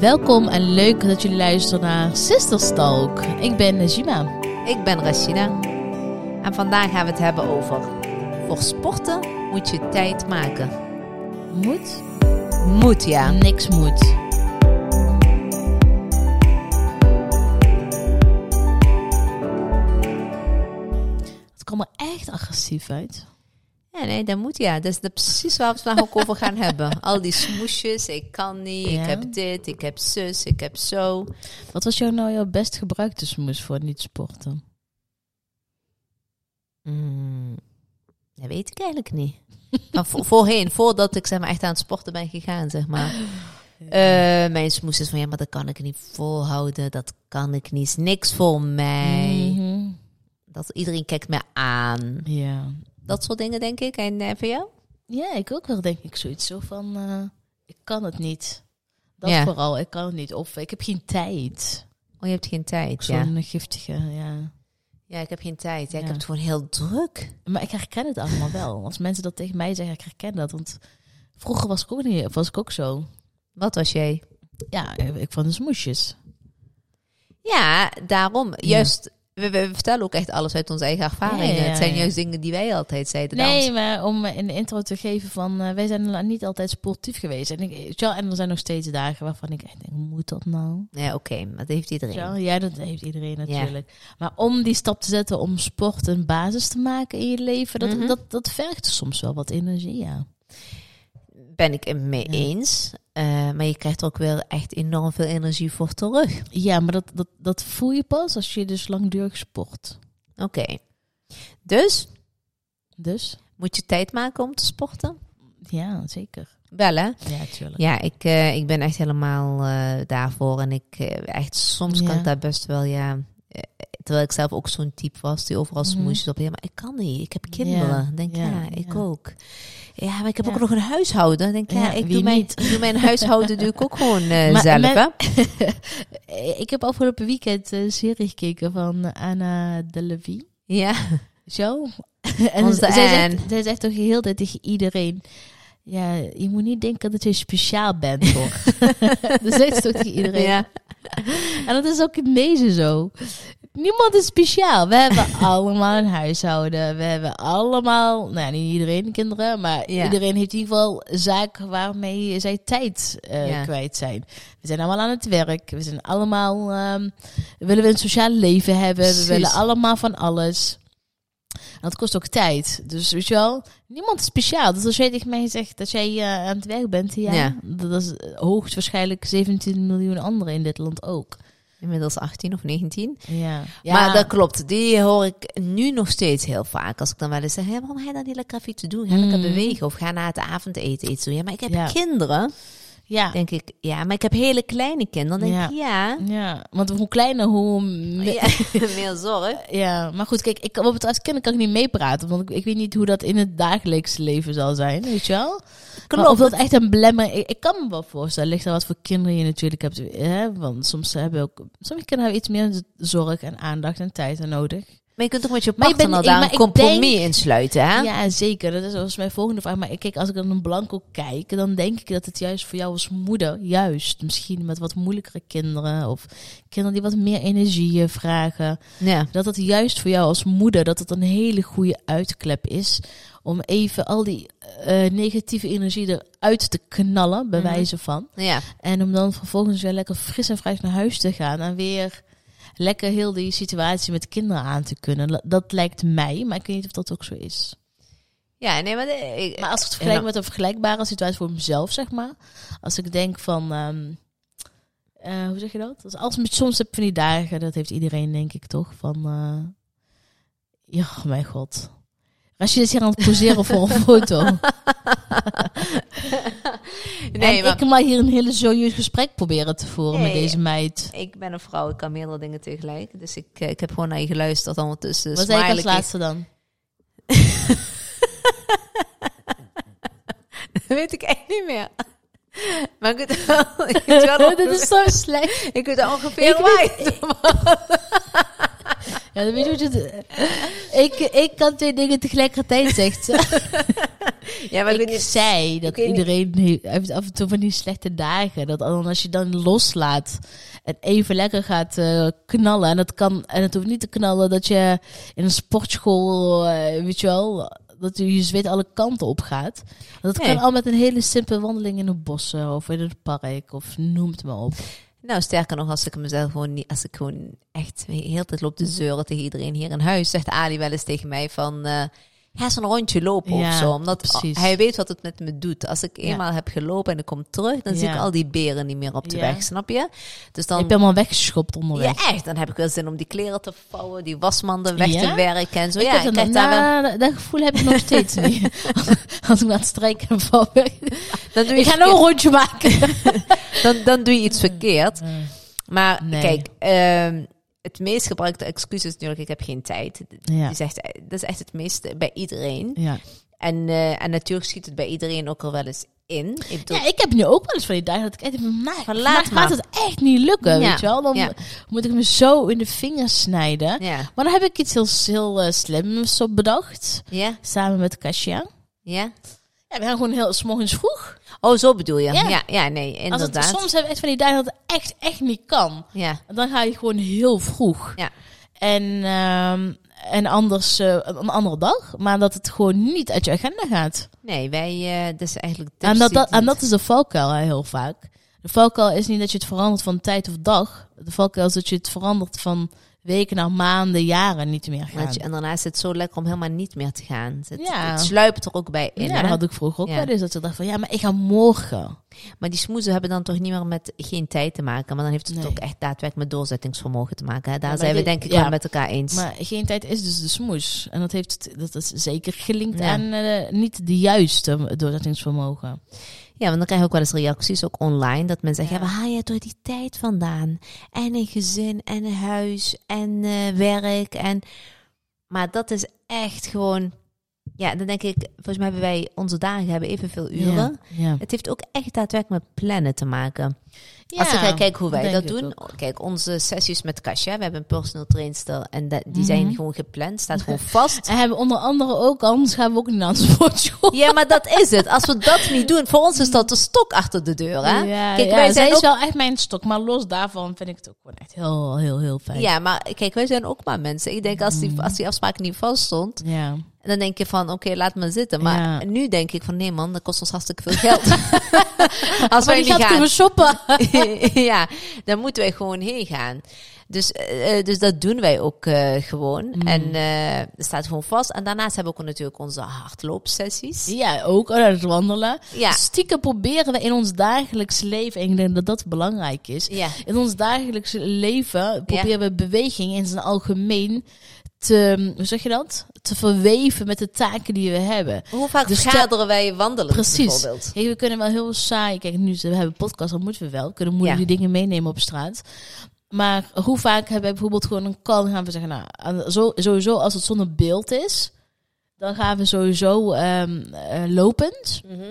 Welkom en leuk dat jullie luisteren naar Sisters Talk. Ik ben Jima. Ik ben Rashida. En vandaag gaan we het hebben over... Voor sporten moet je tijd maken. Moet? Moet, ja. Niks moet. Het kwam er echt agressief uit. Ja, nee, dat moet ja. Dat is de- precies waar we het vandaag ook over gaan hebben. Al die smoesjes, ik kan niet, Ja. ik heb dit, ik heb zus, ik heb zo. Wat was jou nou jouw best gebruikte smoes voor niet sporten? Mm, dat weet ik eigenlijk niet. Maar voorheen, voordat ik zeg maar, echt aan het sporten ben gegaan, zeg maar. Eh, mijn smoes is van, ja, maar dat kan ik niet volhouden. Dat kan ik niet. Is niks voor mij. Mhm. Dat iedereen kijkt me aan. Ja. Dat soort dingen, denk ik. En eh, voor jou? Ja, ik ook wel denk ik zoiets zo van, eh, ik kan het niet. Dat Ja. vooral, ik kan het niet. Of ik heb geen tijd. Oh, je hebt geen tijd, ja. Zo'n giftige, ja. Ja, ik heb geen tijd. Ja, ik heb het gewoon heel druk. Maar ik herken het allemaal wel. Als mensen dat tegen mij zeggen, ik herken dat. Want vroeger was ik ook, niet, was ik ook zo. Wat was jij? Ja, ik vond de smoesjes. Ja, daarom. Juist, we, we vertellen ook echt alles uit onze eigen ervaringen. Ja, ja, Het zijn juist dingen die wij altijd zeiden. Nee, maar om in de intro te geven van... eh, wij zijn niet altijd sportief geweest. En, ik, ja, en er zijn nog steeds dagen waarvan ik echt denk, moet dat nou? Ja, oké, maar dat heeft iedereen. Ja, ja, dat heeft iedereen natuurlijk. Maar om die stap te zetten om sport een basis te maken in je leven... dat, Mhm. dat, dat vergt soms wel wat energie, ja. Ben ik het mee eens. Eh, maar je krijgt er ook wel echt enorm veel energie voor terug. Ja, maar dat, dat, dat voel je pas als je dus langdurig sport. Oké. Dus, Dus, moet je tijd maken om te sporten? ja, zeker. Wel, hè? Ja, tuurlijk. Ja, ik, eh, ik ben echt helemaal eh, daarvoor. En ik echt, soms kan ik daar best wel, ja. Eh, terwijl ik zelf ook zo'n type was die overal Mhm. smoesjes op. Ja, maar ik kan niet. Ik heb kinderen. Ja, Denk ja, ja, ik ja. ook. Ja, maar ik heb ook nog een huishouden. Denk ja, Ja, ik doe mijn, ik doe mijn huishouden doe ik ook gewoon eh, Maar- zelf, hè? ik heb afgelopen weekend een serie gekeken van Anna Delevingne. Ja. Zo. en zij zegt, zij zegt toch heel tijd tegen iedereen... Ja, je moet niet denken dat je speciaal bent, hoor. dat zegt ze toch tegen iedereen. ja. En dat is ook in deze zo. Niemand is speciaal. We hebben allemaal een huishouden. We hebben allemaal, nou ja, niet iedereen kinderen, maar Ja. iedereen heeft in ieder geval zaken waarmee zij tijd eh, Ja. kwijt zijn. We zijn allemaal aan het werk. We zijn allemaal, ehm, willen we een sociaal leven hebben. Precies. We willen allemaal van alles. En dat kost ook tijd. Dus weet je wel, niemand is speciaal. Dus als jij tegen mij zegt dat jij eh, aan het werk bent, ja, Ja. dat is hoogstwaarschijnlijk 17 miljoen anderen in dit land ook. Inmiddels 18 of 19. Ja. Maar dat klopt. Die hoor ik nu nog steeds heel vaak. Als ik dan wel eens zeg, ja, waarom ga je dan niet lekker even iets doen? Ga lekker Mm. bewegen of ga na het avondeten iets doen. Ja, maar ik heb Ja. kinderen. Ja. Denk ik, ja, maar ik heb hele kleine kinderen. Dan denk Ja. ik, ja. Ja, want hoe kleiner, hoe... ja. Meer zorg. Ja, maar goed, kijk, ik, op het als kind kan ik niet meepraten, want ik, ik weet niet hoe dat in het dagelijks leven zal zijn, weet je wel? Maar of dat echt een belemmer... Ik, ik kan me wel voorstellen, ligt er wat voor kinderen je natuurlijk hebt, hè? want soms hebben ook... Sommige kinderen hebben iets meer zorg en aandacht en tijd nodig. Maar je kunt toch met je Maar je partner daar maar een compromis denk- insluiten, hè? Ja, zeker. Dat is volgens mijn volgende vraag. Maar kijk, als ik dan een blanco kijk, dan denk ik dat het juist voor jou als moeder, juist misschien met wat moeilijkere kinderen of kinderen die wat meer energie vragen, Ja. dat het juist voor jou als moeder, dat het een hele goede uitklep is om even al die eh, negatieve energie eruit te knallen, bij Mhm. wijze van. Ja. En om dan vervolgens weer lekker fris en fruit naar huis te gaan en weer lekker heel die situatie met kinderen aan te kunnen. Dat lijkt mij, maar ik weet niet of dat ook zo is. Ja, nee, maar... de- ik- Maar als ik het vergelijk met een vergelijkbare situatie voor mezelf, zeg maar. Als ik denk van, ehm, eh, hoe zeg je dat? Dus als met soms heb van die dagen, dat heeft iedereen denk ik toch, van, eh, ja, oh mijn god. Als je is hier aan het poseren voor een foto. nee, en maar... ik maar hier een hele serieus gesprek proberen te voeren met deze meid. Ik ben een vrouw, ik kan meerdere dingen tegelijk. Dus ik, eh, ik heb gewoon naar je geluisterd ondertussen. Wat zei ik als laatste dan? Dat weet ik echt niet meer. Maar ik weet wel, ik weet wel, Dit is zo slecht. ik weet ongeveer Ik waar weet- je het over- Ja, weet je wat je... Ik, ik kan twee dingen tegelijkertijd, zegt ze. Ja, maar ik, ik weet niet. zei dat niet- iedereen heeft, af en toe van die slechte dagen. Dat als je dan loslaat en even lekker gaat eh, knallen. En dat kan, en het hoeft niet te knallen dat je in een sportschool, eh, weet je wel, dat je je zweet alle kanten op gaat. Dat Nee. kan al met een hele simpele wandeling in de bossen of in het park of noem het maar op. Nou, sterker nog, als ik mezelf gewoon niet, als ik gewoon echt de hele tijd loop te zeuren tegen iedereen hier in huis, zegt Ali wel eens tegen mij van, eh ga eens een rondje lopen Ja, of zo. Omdat precies. hij weet wat het met me doet. Als ik Ja. eenmaal heb gelopen en ik kom terug, dan zie ik al die beren niet meer op de weg, snap je? Dus dan... Ik ben helemaal weggeschopt onderweg. Ja, echt. Dan heb ik wel zin om die kleren te vouwen, die wasmanden weg te werken en zo. Ik ja, ik dat, krijg daar wel... nou, dat gevoel heb ik nog steeds niet. Als ik aan het strijken en val weg. Dan doe je Ik ga nog een rondje maken. dan, dan doe je iets verkeerd. Maar Nee. kijk, ehm, het meest gebruikte excuus is natuurlijk, ik heb geen tijd. Ja. Zegt, dat is echt het meeste bij iedereen. Ja. En, eh, en natuurlijk schiet het bij iedereen ook al wel eens in. Ik bedoel, ja, ik heb nu ook wel eens van die dagen dat ik echt nou, Van, laat maar. gaat het echt niet lukken, Ja, weet je wel. Dan ja. moet ik me zo in de vingers snijden. ja. Maar dan heb ik iets heel, heel eh, slims op bedacht. Ja? Samen met Kasia. Ja? Ja, we gaan gewoon heel s morgens vroeg. Oh, zo bedoel je? Ja. Ja, ja, nee, Als inderdaad. het, soms hebben we echt van die dagen dat het echt, echt niet kan. Ja, En dan ga je gewoon heel vroeg. Ja. En, ehm, en anders eh, een andere dag. Maar dat het gewoon niet uit je agenda gaat. nee, wij, dat is eigenlijk... En dat, dat, en dat is de valkuil hè, heel vaak. De valkuil is niet dat je het verandert van tijd of dag. De valkuil is dat je het verandert van weken naar maanden, jaren niet meer gaan. Je, en daarna is het zo lekker om helemaal niet meer te gaan. Het, Ja. het sluipt er ook bij in. ja, hè? dat had ik vroeger ook Ja. wel eens. Dat ik dacht van, ja, maar ik ga morgen. Maar die smoezen hebben dan toch niet meer met geen tijd te maken. Maar dan heeft het Nee. ook echt daadwerkelijk met doorzettingsvermogen te maken. Hè? Daar Ja, zijn we denk ik wel met elkaar eens. Maar geen tijd is dus de smoes. En dat, heeft, dat is zeker gelinkt aan eh, niet de juiste doorzettingsvermogen. Ja, want dan krijg je ook wel eens reacties, ook online, dat mensen zeggen, Ja. waar haal je door die tijd vandaan? En een gezin, en een huis, en eh, werk. En... Maar dat is echt gewoon, ja, dan denk ik, volgens mij hebben wij, onze dagen hebben evenveel uren. Ja. ja. Het heeft ook echt daadwerkelijk met plannen te maken. Ja, Als ik ga kijken hoe wij dat doen. Kijk, onze sessies met Kasia, we hebben een personal trainster en dat- die zijn Mhm. gewoon gepland, staat gewoon vast. En hebben onder andere ook, anders gaan we ook niet naar de sportschool. Ja, maar dat is het. Als we dat niet doen, voor ons is dat de stok achter de deur. Hè? Ja, Kijk, ja, wij zij zijn is wel echt mijn stok. Maar los daarvan vind ik het ook gewoon echt heel, heel, heel fijn. Ja, maar kijk, wij zijn ook maar mensen. Ik denk, als die, als die afspraak niet vaststond, Ja. Dan denk je van, oké, laat maar zitten. Maar Ja. nu denk ik van, nee man, dat kost ons hartstikke veel geld. als wij niet gaan. kunnen shoppen. ja, dan moeten wij gewoon heen gaan. Dus, eh, eh, dus dat doen wij ook eh, gewoon. Mm. En het staat gewoon vast. En daarnaast hebben we ook natuurlijk onze hardloopsessies. Ja, ook oh, het wandelen. Ja. Stiekem proberen we in ons dagelijks leven, en ik denk dat dat belangrijk is. Ja. In ons dagelijks leven proberen we beweging in zijn algemeen te, hoe zeg je dat? Te verweven met de taken die we hebben. Hoe vaak Dus vergaderen wij wandelen Precies. bijvoorbeeld? We kunnen wel heel saai. Kijk, nu we hebben podcast, dan moeten we wel. We kunnen moeilijk Ja. die dingen meenemen op straat. Maar hoe vaak hebben we bijvoorbeeld gewoon een call gaan we zeggen, nou, zo, sowieso als het zonder beeld is, dan gaan we sowieso ehm, eh, lopend. Mhm.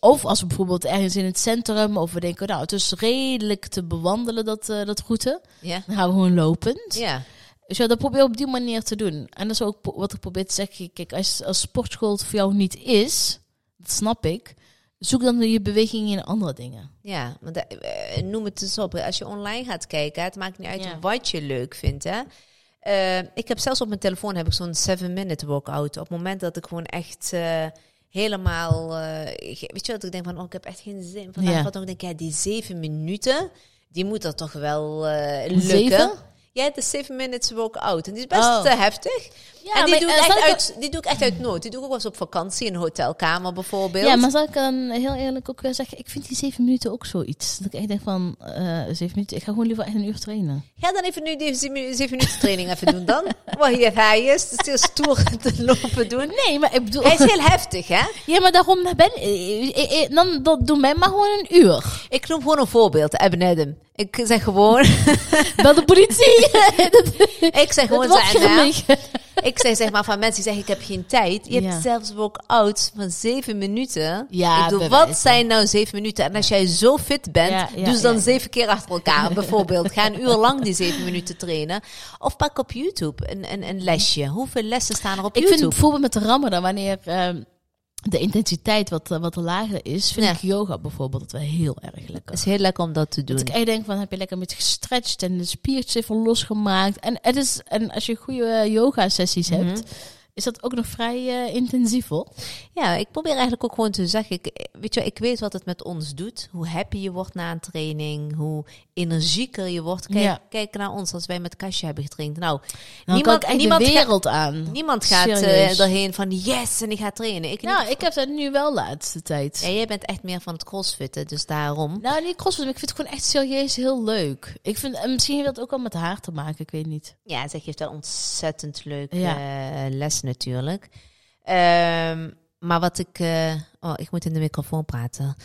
Of als we bijvoorbeeld ergens in het centrum, of we denken, nou, het is redelijk te bewandelen, dat, eh, dat route, dan gaan we gewoon lopend. Ja. Dus ja, dat probeer ik op die manier te doen. En dat is ook wat ik probeer te zeggen. Kijk, als, als sportschool voor jou niet is, dat snap ik, zoek dan je beweging in andere dingen. Ja, want dat- eh, noem het eens op. Als je online gaat kijken, het maakt niet uit Ja. wat je leuk vindt. Hè? Eh, ik heb zelfs op mijn telefoon heb ik zo'n 7-minute workout. Op het moment dat ik gewoon echt eh, helemaal... eh, weet je wat, ik denk van, oh, ik heb echt geen zin vandaag. Ja. Wat dan denk ik, ja, die 7 minuten, die moet er toch wel eh, lukken. Zeven? Ja, is 7 minutes workout. En die is best Oh. eh, heftig. Ja, en die, maar, doe ik eh, echt ik uit, die doe ik echt uit nood. Die doe ik ook wel eens op vakantie in een hotelkamer bijvoorbeeld. Ja, maar zal ik dan heel eerlijk ook wel zeggen, ik vind die zeven minuten ook zoiets. Dat ik echt denk van, eh zeven minuten, ik ga gewoon liever echt een uur trainen. Ga dan even nu die 7 minuten training even doen dan. Waar hier hij is, het is heel stoer te lopen doen. Nee, maar ik bedoel... Hij is heel heftig, hè? Ja, maar daarom ben eh, dan dat doen wij maar gewoon een uur. Ik noem gewoon een voorbeeld, Eben Adam. Ik zeg gewoon, Bel de politie. ik zeg gewoon, grimmig. ik zeg zeg maar van mensen die zeggen ik heb geen tijd. Je Ja. hebt zelfs workouts van zeven minuten. Ja, ik bij wat zijn nou zeven minuten? En als jij zo fit bent, Ja, ja, doe ze dan zeven keer achter elkaar bijvoorbeeld. Ga een uur lang die zeven minuten trainen. Of pak op YouTube een, een, een lesje. Hoeveel lessen staan er op Ik vind YouTube? bijvoorbeeld met de Ramadan, wanneer... ehm, de intensiteit wat, wat lager is, vind Ja. ik yoga bijvoorbeeld dat wel heel erg lekker. Het is heel lekker om dat te doen. Dat ik echt denk van, heb je lekker met gestretched en de spiertjes even losgemaakt. En, het is, en als je goede eh, yoga sessies Mhm. hebt, is dat ook nog vrij eh, intensief hoor. Ja, ik probeer eigenlijk ook gewoon te zeggen, ik, weet je, ik weet wat het met ons doet. Hoe happy je wordt na een training, hoe energieker je wordt. Kijk, Ja. kijk naar ons als wij met Kasja hebben getraind. Nou, niemand, kan niemand, de gaat- wereld aan. niemand gaat eh, erheen van yes en ik ga trainen. Ik Nou, niet. ik heb dat nu wel laatste tijd. Ja, jij bent echt meer van het crossfitten, dus daarom. Nou, niet crossfit, maar ik vind het gewoon echt serieus heel leuk. Ik vind, en misschien heeft dat ook wel met haar te maken, ik weet niet. Ja, zeg je heeft wel ontzettend leuke Ja. eh, les natuurlijk. Ehm, maar wat ik... eh, oh, ik moet in de microfoon praten.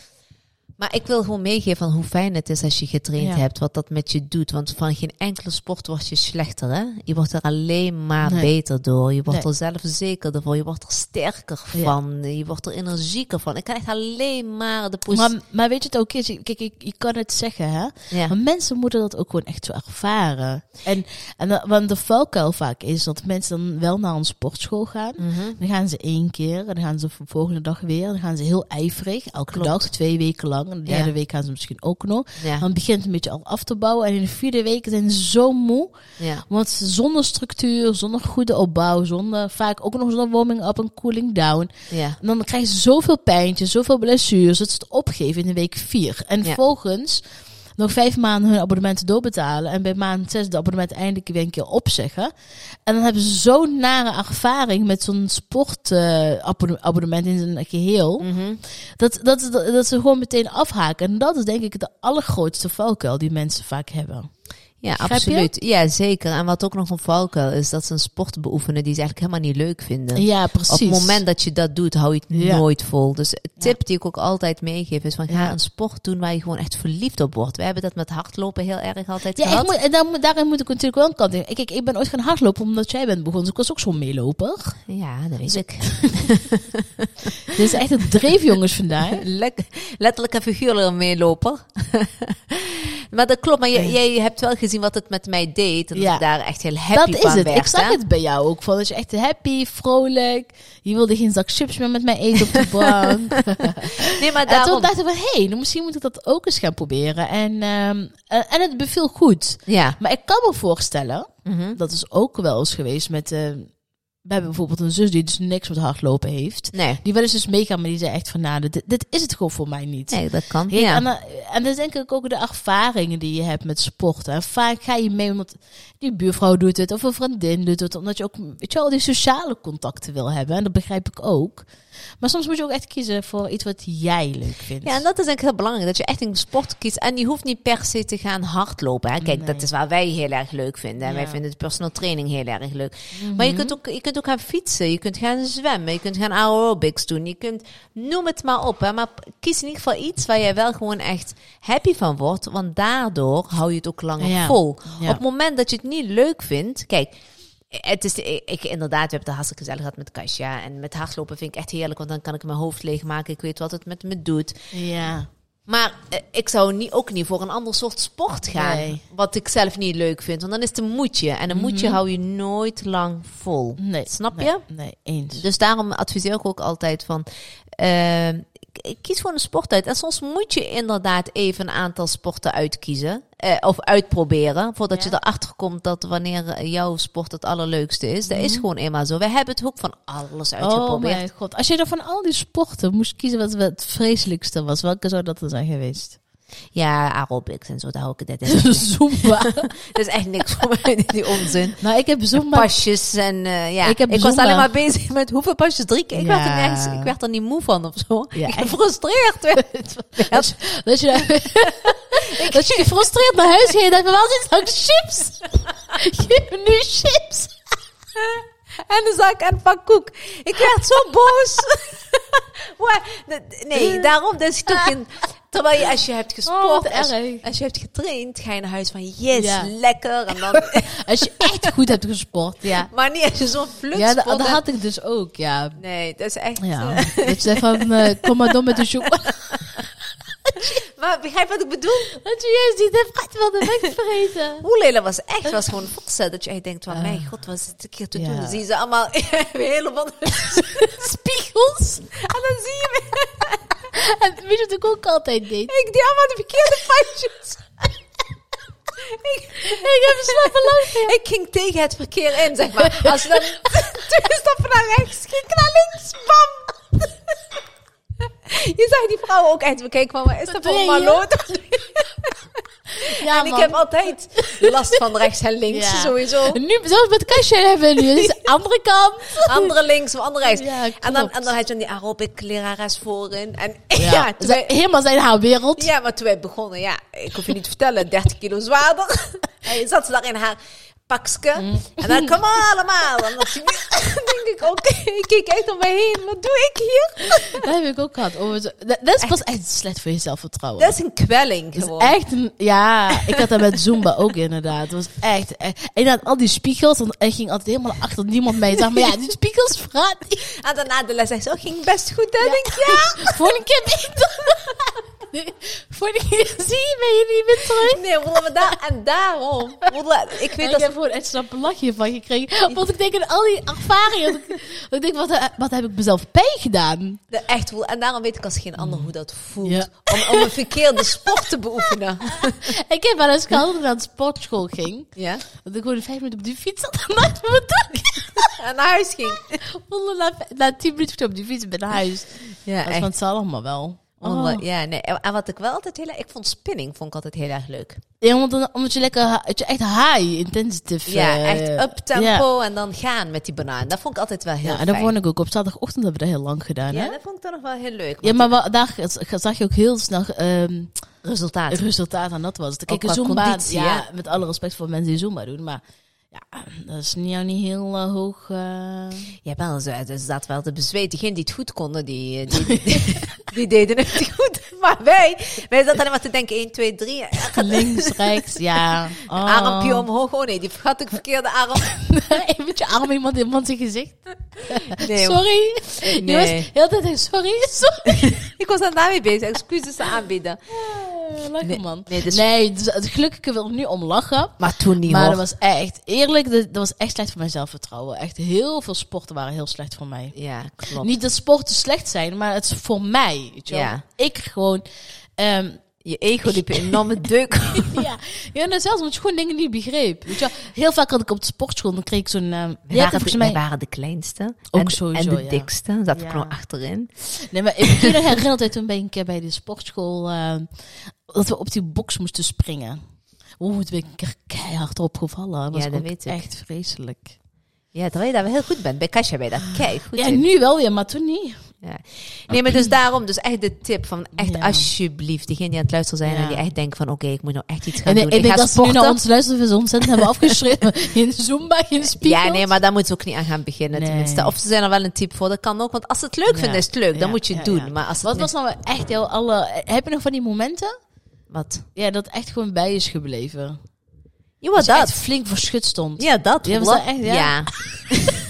Maar ik wil gewoon meegeven van hoe fijn het is als je getraind Ja. hebt, wat dat met je doet. Want van geen enkele sport word je slechter, hè? Je wordt er alleen maar Nee. beter door. Je wordt Nee. er zelfverzekerder voor. Je wordt er sterker Ja. van. Je wordt er energieker van. Ik kan echt alleen maar de positie... Maar, maar weet je het ook is? Kijk, je, je kan het zeggen, hè? Ja. Maar mensen moeten dat ook gewoon echt zo ervaren. En, en dat- want de valkuil vaak is dat mensen dan wel naar een sportschool gaan. Mhm. Dan gaan ze één keer en dan gaan ze de volgende dag weer. Dan gaan ze heel ijverig, elke Klopt. dag, twee weken lang. En de derde Ja. week gaan ze misschien ook nog. Ja. Dan begint het een beetje al af te bouwen. En in de vierde week zijn ze zo moe. ja. Want zonder structuur, zonder goede opbouw, zonder vaak ook nog zonder warming up en cooling down. Ja. En dan krijgen ze zoveel pijntjes, zoveel blessures, dat ze het opgeven in de week vier. En Ja. Nog vijf maanden hun abonnementen doorbetalen. En bij maand zes de abonnement eindelijk weer een keer opzeggen. En dan hebben ze zo'n nare ervaring met zo'n sportabonnement in zijn geheel. Mhm. Dat, dat, dat, dat ze gewoon meteen afhaken. En dat is denk ik de allergrootste valkuil die mensen vaak hebben. Ja, je? absoluut. Ja, zeker. En wat ook nog een valkuil is, dat ze een sport beoefenen die ze eigenlijk helemaal niet leuk vinden. Ja, precies. Op het moment dat je dat doet, hou je het Ja. nooit vol. Dus een tip die ik ook altijd meegeef is van ga Ja. een sport doen waar je gewoon echt verliefd op wordt. We hebben dat met hardlopen heel erg altijd Ja, gehad. moet, en dan, daarin moet ik natuurlijk wel een kant in. Kijk, ik ben ooit gaan hardlopen omdat jij bent begonnen. Dus ik was ook zo'n meeloper. Ja, dat weet ik. Dit is echt een dreef, jongens, vandaag. Letterlijk en figuurlijk een meeloper. maar dat klopt, maar jij, jij hebt wel gezien wat het met mij deed. En dat Ja. ik daar echt heel happy dat van is het. werd. ik zag hè? het bij jou ook. Van, dat je echt happy, vrolijk. Je wilde geen zak chips meer met mij eten op de bank. Nee, maar en toen daarom... dacht ik van, hé, hey, misschien moet ik dat ook eens gaan proberen. En, ehm, en, en het beviel goed. Ja. Maar ik kan me voorstellen, Mhm. dat is ook wel eens geweest met... eh, we hebben bijvoorbeeld een zus die dus niks met hardlopen heeft. Nee. Die wel eens dus meegaan, maar die zei echt van, nou, dit, dit is het gewoon voor mij niet. nee, dat kan. Kijk, ja. en, dan- en dat is denk ik ook de ervaringen die je hebt met sporten. En vaak ga je mee omdat die buurvrouw doet het of een vriendin doet het. Omdat je ook weet je, al die sociale contacten wil hebben. En dat begrijp ik ook. Maar soms moet je ook echt kiezen voor iets wat jij leuk vindt. Ja, en dat is denk ik heel belangrijk. Dat je echt een sport kiest. En je hoeft niet per se te gaan hardlopen. Hè. Kijk, Nee. dat is waar wij heel erg leuk vinden. En wij vinden de personal training heel erg leuk. Maar je kunt, ook, je kunt ook gaan fietsen. Je kunt gaan zwemmen. Je kunt gaan aerobics doen. Je kunt, noem het maar op. Hè. Maar kies in ieder geval iets waar jij wel gewoon echt happy van wordt. Want daardoor hou je het ook langer Ja. vol. Ja. Op het moment dat je het niet leuk vindt. Kijk, het is, ik, inderdaad, we hebben het hartstikke gezellig gehad met Kasia. En met hardlopen vind ik echt heerlijk, want dan kan ik mijn hoofd leegmaken. Ik weet wat het met me doet. Ja. Maar eh, ik zou niet, ook niet voor een ander soort sport gaan. Nee. Wat ik zelf niet leuk vind. Want dan is het een moedje. En een moedje hou je nooit lang vol. Nee. Snap nee, je? Nee, eens. Dus daarom adviseer ik ook altijd van... eh, kies gewoon een sport uit. En soms moet je inderdaad even een aantal sporten uitkiezen. eh, of uitproberen. Voordat Ja. je erachter komt dat wanneer jouw sport het allerleukste is. Dat is gewoon eenmaal zo. Wij hebben het ook van alles Oh uitgeprobeerd. mijn god. Als je er van al die sporten moest kiezen wat het vreselijkste was, welke zou dat dan zijn geweest? Ja, aerobics en zo. Daar hou ik het net. Zumba. Dat is echt niks voor mij, die onzin. nou, ik heb Zumba pasjes en eh, ja. Ik was alleen maar bezig met hoeveel pasjes drie keer. Ik, werd er ik werd er niet moe van of zo. Ja, ik gefrustreerd werd. Dat je, dat je, dat je gefrustreerd naar huis ging en dacht, waar zit dan chips? Geef me nu chips. En een zak en een pak koek. Ik werd zo boos. Maar, dat- nee, daarom dat is toch geen... Terwijl je, als je hebt Oh, gesport, als, je hebt getraind, ga je naar huis van yes, Ja. lekker. En dan, Als je echt goed hebt gesport, ja. maar niet als je zo'n Ja, flutsport dat, had ik dus ook, ja. Nee, dat is echt... Ja, eh, dat je van, eh, kom maar door met de chocolade. maar begrijp wat ik bedoel? Dat je juist hebt echt wilde wegvreten. Oelele was echt was gewoon fotsen. Dat je echt denkt van, mijn god, wat is dit een keer te Ja. doen? Dan zie je ze allemaal helemaal Spiegels. En dan wat ik ook altijd deed. Ik deed allemaal de verkeerde foutjes. ik, Ik heb slappe lang. ik ging tegen het verkeer in, zeg maar. Als dan stappen naar rechts, ging ik naar links. Bam! Je zag die vrouw ook echt van, wat is dat voor maloot? Ja, en ik heb altijd last van rechts en links, Ja. sowieso. Nu, zelfs met kastje hebben we nu. Dus de andere kant. Andere links of andere rechts. Ja, en, dan, en dan had je die aerobic lerares voorin. En ja, Ja, toen Ze- wij, helemaal zijn haar wereld. ja, maar toen wij begonnen, ja, ik hoef je niet te vertellen, 30 kilo zwaarder. En zat ze daar in haar pakske. Mm. En dan, kom maar allemaal. En dan denk ik, oké, ik keek echt om me heen. Wat doe ik hier? Dat heb ik ook gehad. Oh, zo- dat, dat is pas echt slecht voor je zelfvertrouwen. Dat is een kwelling Dat is gewoon. echt een, ja, ik had dat met Zumba ook inderdaad. Het was echt, echt en dan al die spiegels, en ik ging altijd helemaal achter niemand mee. Zeg maar ja, die spiegels niet. En daarna de les zegt zo, ging best goed. hè? denk ik, ja. Volgende keer beter. Volgende keer zie ben je niet meer terug. Nee, daar, en daarom. Ik weet ik dat heb gewoon echt een lachje van gekregen. Want ik denk aan al die ervaringen. ik, denk, wat, wat heb ik mezelf pijn gedaan? de echt. En daarom weet ik als geen ander hoe dat voelt. Ja. Om, om een verkeerde sport te beoefenen. Ik heb wel eens gehad dat ik naar de sportschool ging. Ja. Dat ik gewoon vijf minuten op die fiets zat en mijn dag. En naar huis ging. Na, na tien minuten op die fiets ben ik naar huis. Ja, Dat van het zal allemaal wel. Oh. Ja, nee. En wat ik wel altijd heel. Ik vond spinning vond ik altijd heel erg leuk. Ja, omdat je lekker, je echt high, intensive. Ja, eh, echt up tempo en dan gaan met die banaan. Dat vond ik altijd wel heel Ja, en dat vond ik ook. Op zaterdagochtend hebben we dat heel lang gedaan, Ja, hè? dat vond ik dan nog wel heel leuk. Ja, maar wa- daar zag je ook heel snel ehm resultaat. het resultaat aan dat was. Kijken, qua Zumba, conditie, ja, met alle respect voor mensen die Zumba doen, maar ja, dat is niet, jou niet heel eh, hoog. eh. Ja, wel zo. Ze zaten wel te bezweet. Diegenen die het goed konden, die, die, die, die deden het goed. Maar wij, wij zaten alleen maar te denken, 1, 2, 3. Links, rechts, ja. Oh. Armpje omhoog. Oh nee, die vergat ik verkeerde arm. Even je arm iemand in iemand zijn gezicht. Nee, sorry. Nee. Jongens, heel de tijd sorry, sorry. Ik was dan daarmee bezig. Excuses aanbieden. Eh, Lekker Nee, man. nee, dus- nee, dus, het gelukkig we er nu om lachen. Maar toen niet Maar hoor. dat was echt, eerlijk, dat, dat was echt slecht voor mijn zelfvertrouwen. Echt heel veel sporten waren heel slecht voor mij. Ja, klopt. Niet dat sporten slecht zijn, maar het is voor mij. Weet je wel. Ja. Ik gewoon... ehm, Je ego liep een enorme deuk. ja, ja nou, zelfs omdat je gewoon dingen niet begreep. Weet je. Heel vaak had ik op de sportschool, dan kreeg ik zo'n... ehm Wij, ja, waren, volgens de, mij, waren de kleinste. Ook en, sowieso, En de ja. dikste. Zat ik Ja. nog achterin. Nee, maar ik me herinnerd dat toen ben ik een keer bij de sportschool... eh, dat we op die box moesten springen. Oeh, toen ben ik een keer keihard opgevallen. Dat was Ja, dat weet ik. echt vreselijk. Ja, terwijl je daar wel heel goed bent. Bij Kasia ben je daar kei goed Ja, in. nu wel weer, maar toen niet. Ja. Nee, maar dus daarom, dus echt de tip van echt Ja. alsjeblieft, diegenen die aan het luisteren zijn Ja. en die echt denken van oké, ik moet nou echt iets gaan En ik, doen. ik denk ga dat ze nu sporten. naar ons luisteren, we ontzettend hebben afgeschreven. Geen Zumba, geen spiegels. Ja, nee, maar daar moeten ze ook niet aan gaan beginnen Nee. tenminste. Of ze zijn er wel een type voor, dat kan ook. Want als ze het leuk vinden, is het leuk. Dan moet je het doen. Maar als het Wat was nou echt jouw alle... Heb je nog van die momenten? Wat? Ja, dat echt gewoon bij is gebleven. Ja, je echt dat. flink voor schut stond. Ja, dat. Ja, was Wat? dat echt, ja?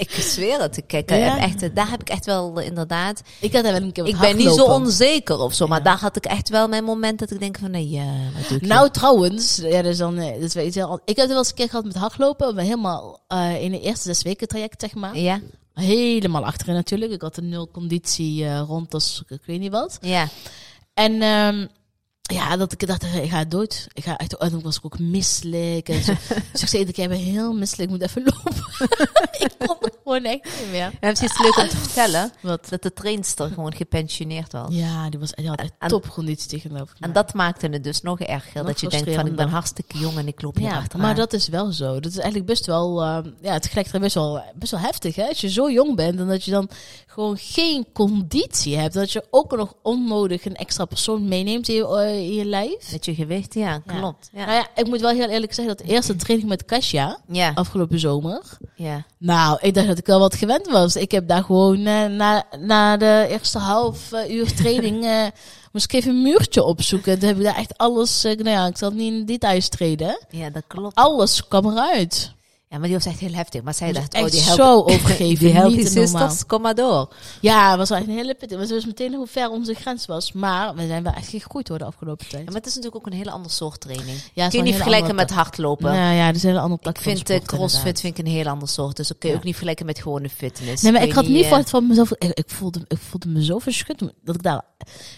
ik zweer het. Ik Ja? echt, daar heb ik echt wel eh, inderdaad... Ik had wel een keer wat Ik ben niet zo onzeker of zo. Maar Ja. daar had ik echt wel mijn moment dat ik denk van... Nee, ja, wat doe ik hier? Nou, trouwens, ja, dus dan, eh, dus weet je, wel, ik heb het wel eens een keer gehad met hardlopen. maar helemaal eh, in de eerste zes weken traject, zeg maar. Ja? Helemaal achterin natuurlijk. Ik had een nul conditie rond, als ik weet niet wat. Ja. En ehm, ja, dat ik dacht, ik ga dood. Ik ga echt, en toen was ik ook misselijk. En zo. dus ik zei, ik ben heel misselijk, ik moet even lopen. ik kon het gewoon echt niet meer. En het is leuk om te vertellen Wat? dat de trainster gewoon gepensioneerd was. Ja, die was die had echt topconditie tegenover En dat maakte het dus nog erger. Nog dat je denkt van, ik ben hartstikke jong en ik loop hier Ja, achteraan. maar dat is wel zo. Dat is eigenlijk best wel, eh, ja, het gelijk best wel, best wel heftig, hè? Als je zo jong bent en dat je dan gewoon geen conditie hebt, dat je ook nog onnodig een extra persoon meeneemt je, eh, in je lijf. Met je gewicht, ja, klopt. Ja. Nou ja, ik moet wel heel eerlijk zeggen dat de eerste training met Kasia, Ja. afgelopen zomer, ja. nou, ik dacht dat ik wel wat gewend was. Ik heb daar gewoon eh, na, na de eerste half eh, uur training, eh, moest ik even een muurtje opzoeken. Toen heb ik daar echt alles, eh, nou ja, ik zal niet in details treden. Ja, dat klopt. Alles kwam eruit. Ja, maar die was echt heel heftig. Maar zij Dat dacht, is oh, die zo healthy, overgeven, die healthy sisters, kom maar door. Ja, het was echt een hele pittig. We wisten meteen hoe ver onze grens was. Maar we zijn wel echt gegroeid door de afgelopen tijd. Ja, maar het is natuurlijk ook een hele andere soort training. Ja, is Kun je niet hele vergelijken met hardlopen. Ja, ja, er zijn een andere plek Ik van vind eh, sport, crossfit inderdaad. vind ik een heel ander soort. Dus dat kun je Ja. ook niet vergelijken met gewone fitness. Nee, maar ik had niet eh, verwacht van mezelf. Ik, ik, voelde, ik voelde me zo verschut. Dat ik daar,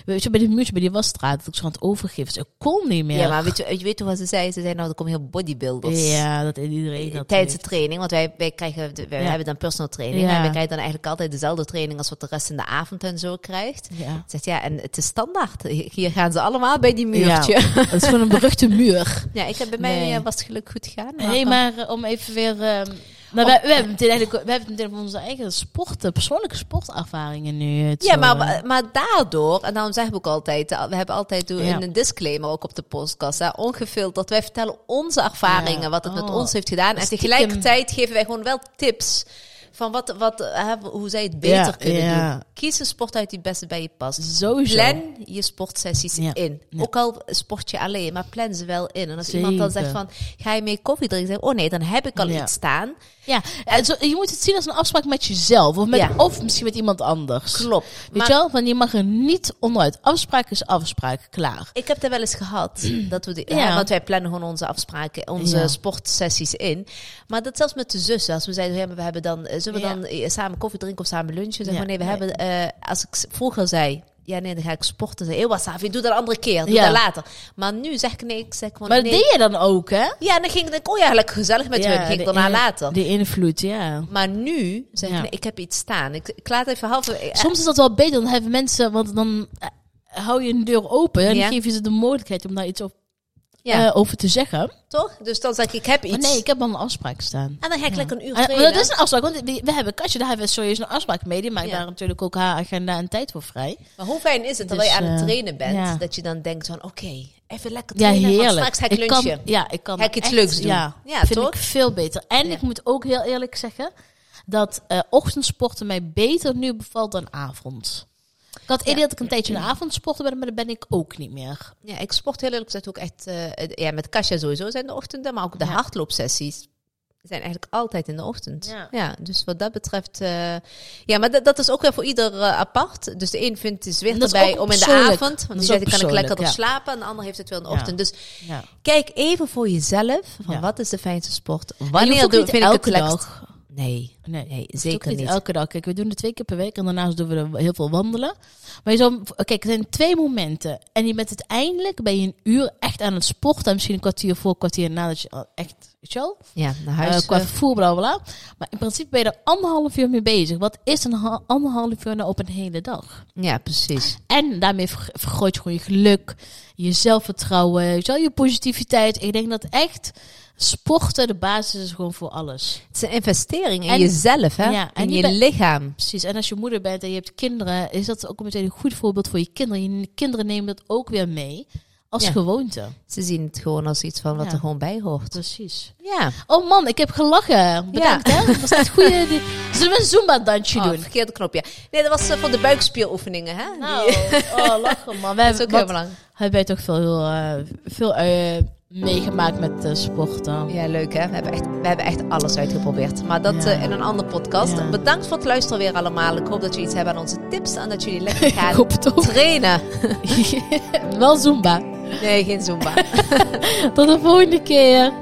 weet je, bij die muurtje, bij die wasstraat, dat ik zo aan het overgeven. Dus ik kon niet meer. Ja, maar weet je, je weet ze zei? Ze zei nou, er komen heel bodybuilders. Ja, dat iedereen dat Tijdens de heeft. training, want wij, wij krijgen, de- wij Ja. hebben dan personal training. Ja. En wij krijgen dan eigenlijk altijd dezelfde training als wat de rest in de avond en zo krijgt. Ja. Zegt ja, en het is standaard. Hier gaan ze allemaal bij die muurtje. Ja, Dat is gewoon een beruchte muur. ik heb bij mij Nee. eh, was het geluk goed gegaan. Hé, hey, maar eh, om even weer... ehm nou, we, we hebben meteen eigenlijk, we hebben meteen over onze eigen sporten, persoonlijke sportervaringen nu. het Ja, zo, maar, eh, maar daardoor, en daarom zeggen we ook altijd, eh, we hebben altijd Ja. een disclaimer ook op de podcast, hè, ongefilterd. Wij vertellen onze ervaringen, Ja. wat het met Oh. ons heeft gedaan. En Stiekem. tegelijkertijd geven wij gewoon wel tips van wat, wat, hè, hoe zij het beter Ja, kunnen ja. doen. Kies een sport uit die het beste bij je past. Sowieso. Plan je sportsessies Ja. in. Ook al sport je alleen, maar plan ze wel in. En als iemand dan zegt van, ga je mee koffie drinken? Zeg, oh nee, dan heb ik al iets staan. Ja, en zo, je moet het zien als een afspraak met jezelf. Of, met, Ja. of misschien met iemand anders. Klopt. Weet Maar- je wel? Want je mag er niet onderuit. Afspraak is afspraak. Klaar. Ik heb er wel eens gehad. dat we die, want wij plannen gewoon onze afspraken, onze Ja. sportsessies in. Maar dat zelfs met de zussen. Als we zeiden, ja, maar we hebben dan, eh, zullen we Ja. dan eh, samen koffie drinken of samen lunchen? Zeg Ja. maar nee, we Nee. hebben, eh, als ik vroeger zei, ja nee, dan ga ik sporten. Zei, heel wat Savi, doe dat een andere keer, doe Ja. dat later. Maar nu zeg ik nee, ik zeg gewoon Maar dat nee. deed je dan ook, hè? Ja, en dan ging ik, oh ja, lekker gezellig met hun. Ging ik de daarna later. Die invloed, ja. Maar nu zeg ik, Ja. nee, ik heb iets staan. Ik, ik laat even halve... eh, Soms is dat wel beter. Dan hebben mensen, want dan eh, hou je een deur open. En Ja. dan geef je ze de mogelijkheid om daar iets op, ja, eh, over te zeggen. toch? Dus dan zeg ik, ik heb iets. Maar nee, ik heb al een afspraak staan. En dan ga ik lekker een uur trainen. dat is een afspraak, want we hebben Katje, daar hebben we serieus een afspraak mee. Die maakt Ja. daar natuurlijk ook haar agenda en tijd voor vrij. Maar hoe fijn is het terwijl Dus, je aan het eh, trainen bent, ja. dat je dan denkt van, oké, even lekker Ja, trainen, want heerlijk. straks ga ik kan, lunchen. ja, ik kan Ga ik iets echt- leuks doen. Ja, Ja, vind toch? ik veel beter. En Ja. ik moet ook heel eerlijk zeggen dat eh ochtendsporten mij beter nu bevalt dan avond. Ik had eerder dat ik een tijdje een avond sporten ben, maar dat ben ik ook niet meer. Ja, ik sport heel eerlijk gezegd ook echt, eh, ja, met Kasia sowieso zijn de ochtenden, maar ook de hardloopsessies zijn eigenlijk altijd in de ochtend. Ja. Ja, dus wat dat betreft, eh, ja, maar dat, dat is ook weer voor ieder eh, apart. Dus de een vindt het weer dat erbij om in de avond, Dat want die zegt, kan ik lekker op ja. slapen, en de ander heeft het wel in de Ja. ochtend. Dus kijk even voor jezelf, van wat is de fijnste sport? Wanneer doe, vind ik het dag. Nee, Nee, nee, zeker niet niet. elke dag. Kijk, we doen het twee keer per week en daarnaast doen we er heel veel wandelen. Maar je zou, kijk, er zijn twee momenten. En je bent uiteindelijk ben je een uur echt aan het sporten. En misschien een kwartier voor, een kwartier nadat je echt, weet je wel, Ja, naar eh, huis. qua eh, vervoer, bla bla. bla. Maar in principe ben je er anderhalf uur mee bezig. Wat is een ha- anderhalf uur nou op een hele dag? ja, precies. En daarmee ver- vergroot je gewoon je geluk, je zelfvertrouwen, je positiviteit. Ik denk dat echt sporten de basis is gewoon voor alles. Het is een investering in En- jezelf, hè? Ja, en in je lichaam. Precies. En als je moeder bent en je hebt kinderen, is dat ook meteen een goed voorbeeld voor je kinderen. Je kinderen nemen dat ook weer mee als Ja. gewoonte. Ze zien het gewoon als iets van wat Ja. er gewoon bij hoort. Precies. Ja. Oh man, ik heb gelachen. Bedankt hè. Dat was echt goede. die- Zullen we een Zumba-dansje Oh, doen? verkeerde knopje. Nee, dat was eh, voor de buikspieroefeningen, hè? Nou, Die- oh, lachen man. We dat is hebben, ook heel belangrijk. hebben wij toch veel, eh, veel eh, meegemaakt met eh, sporten. Ja, leuk hè? We hebben echt, we hebben echt alles uitgeprobeerd. Maar dat Ja. eh, in een andere podcast. Ja. Bedankt voor het luisteren weer allemaal. Ik hoop dat jullie iets hebben aan onze tips en dat jullie lekker gaan trainen. Wel Zumba. Nee, geen Zumba. Tot de volgende keer.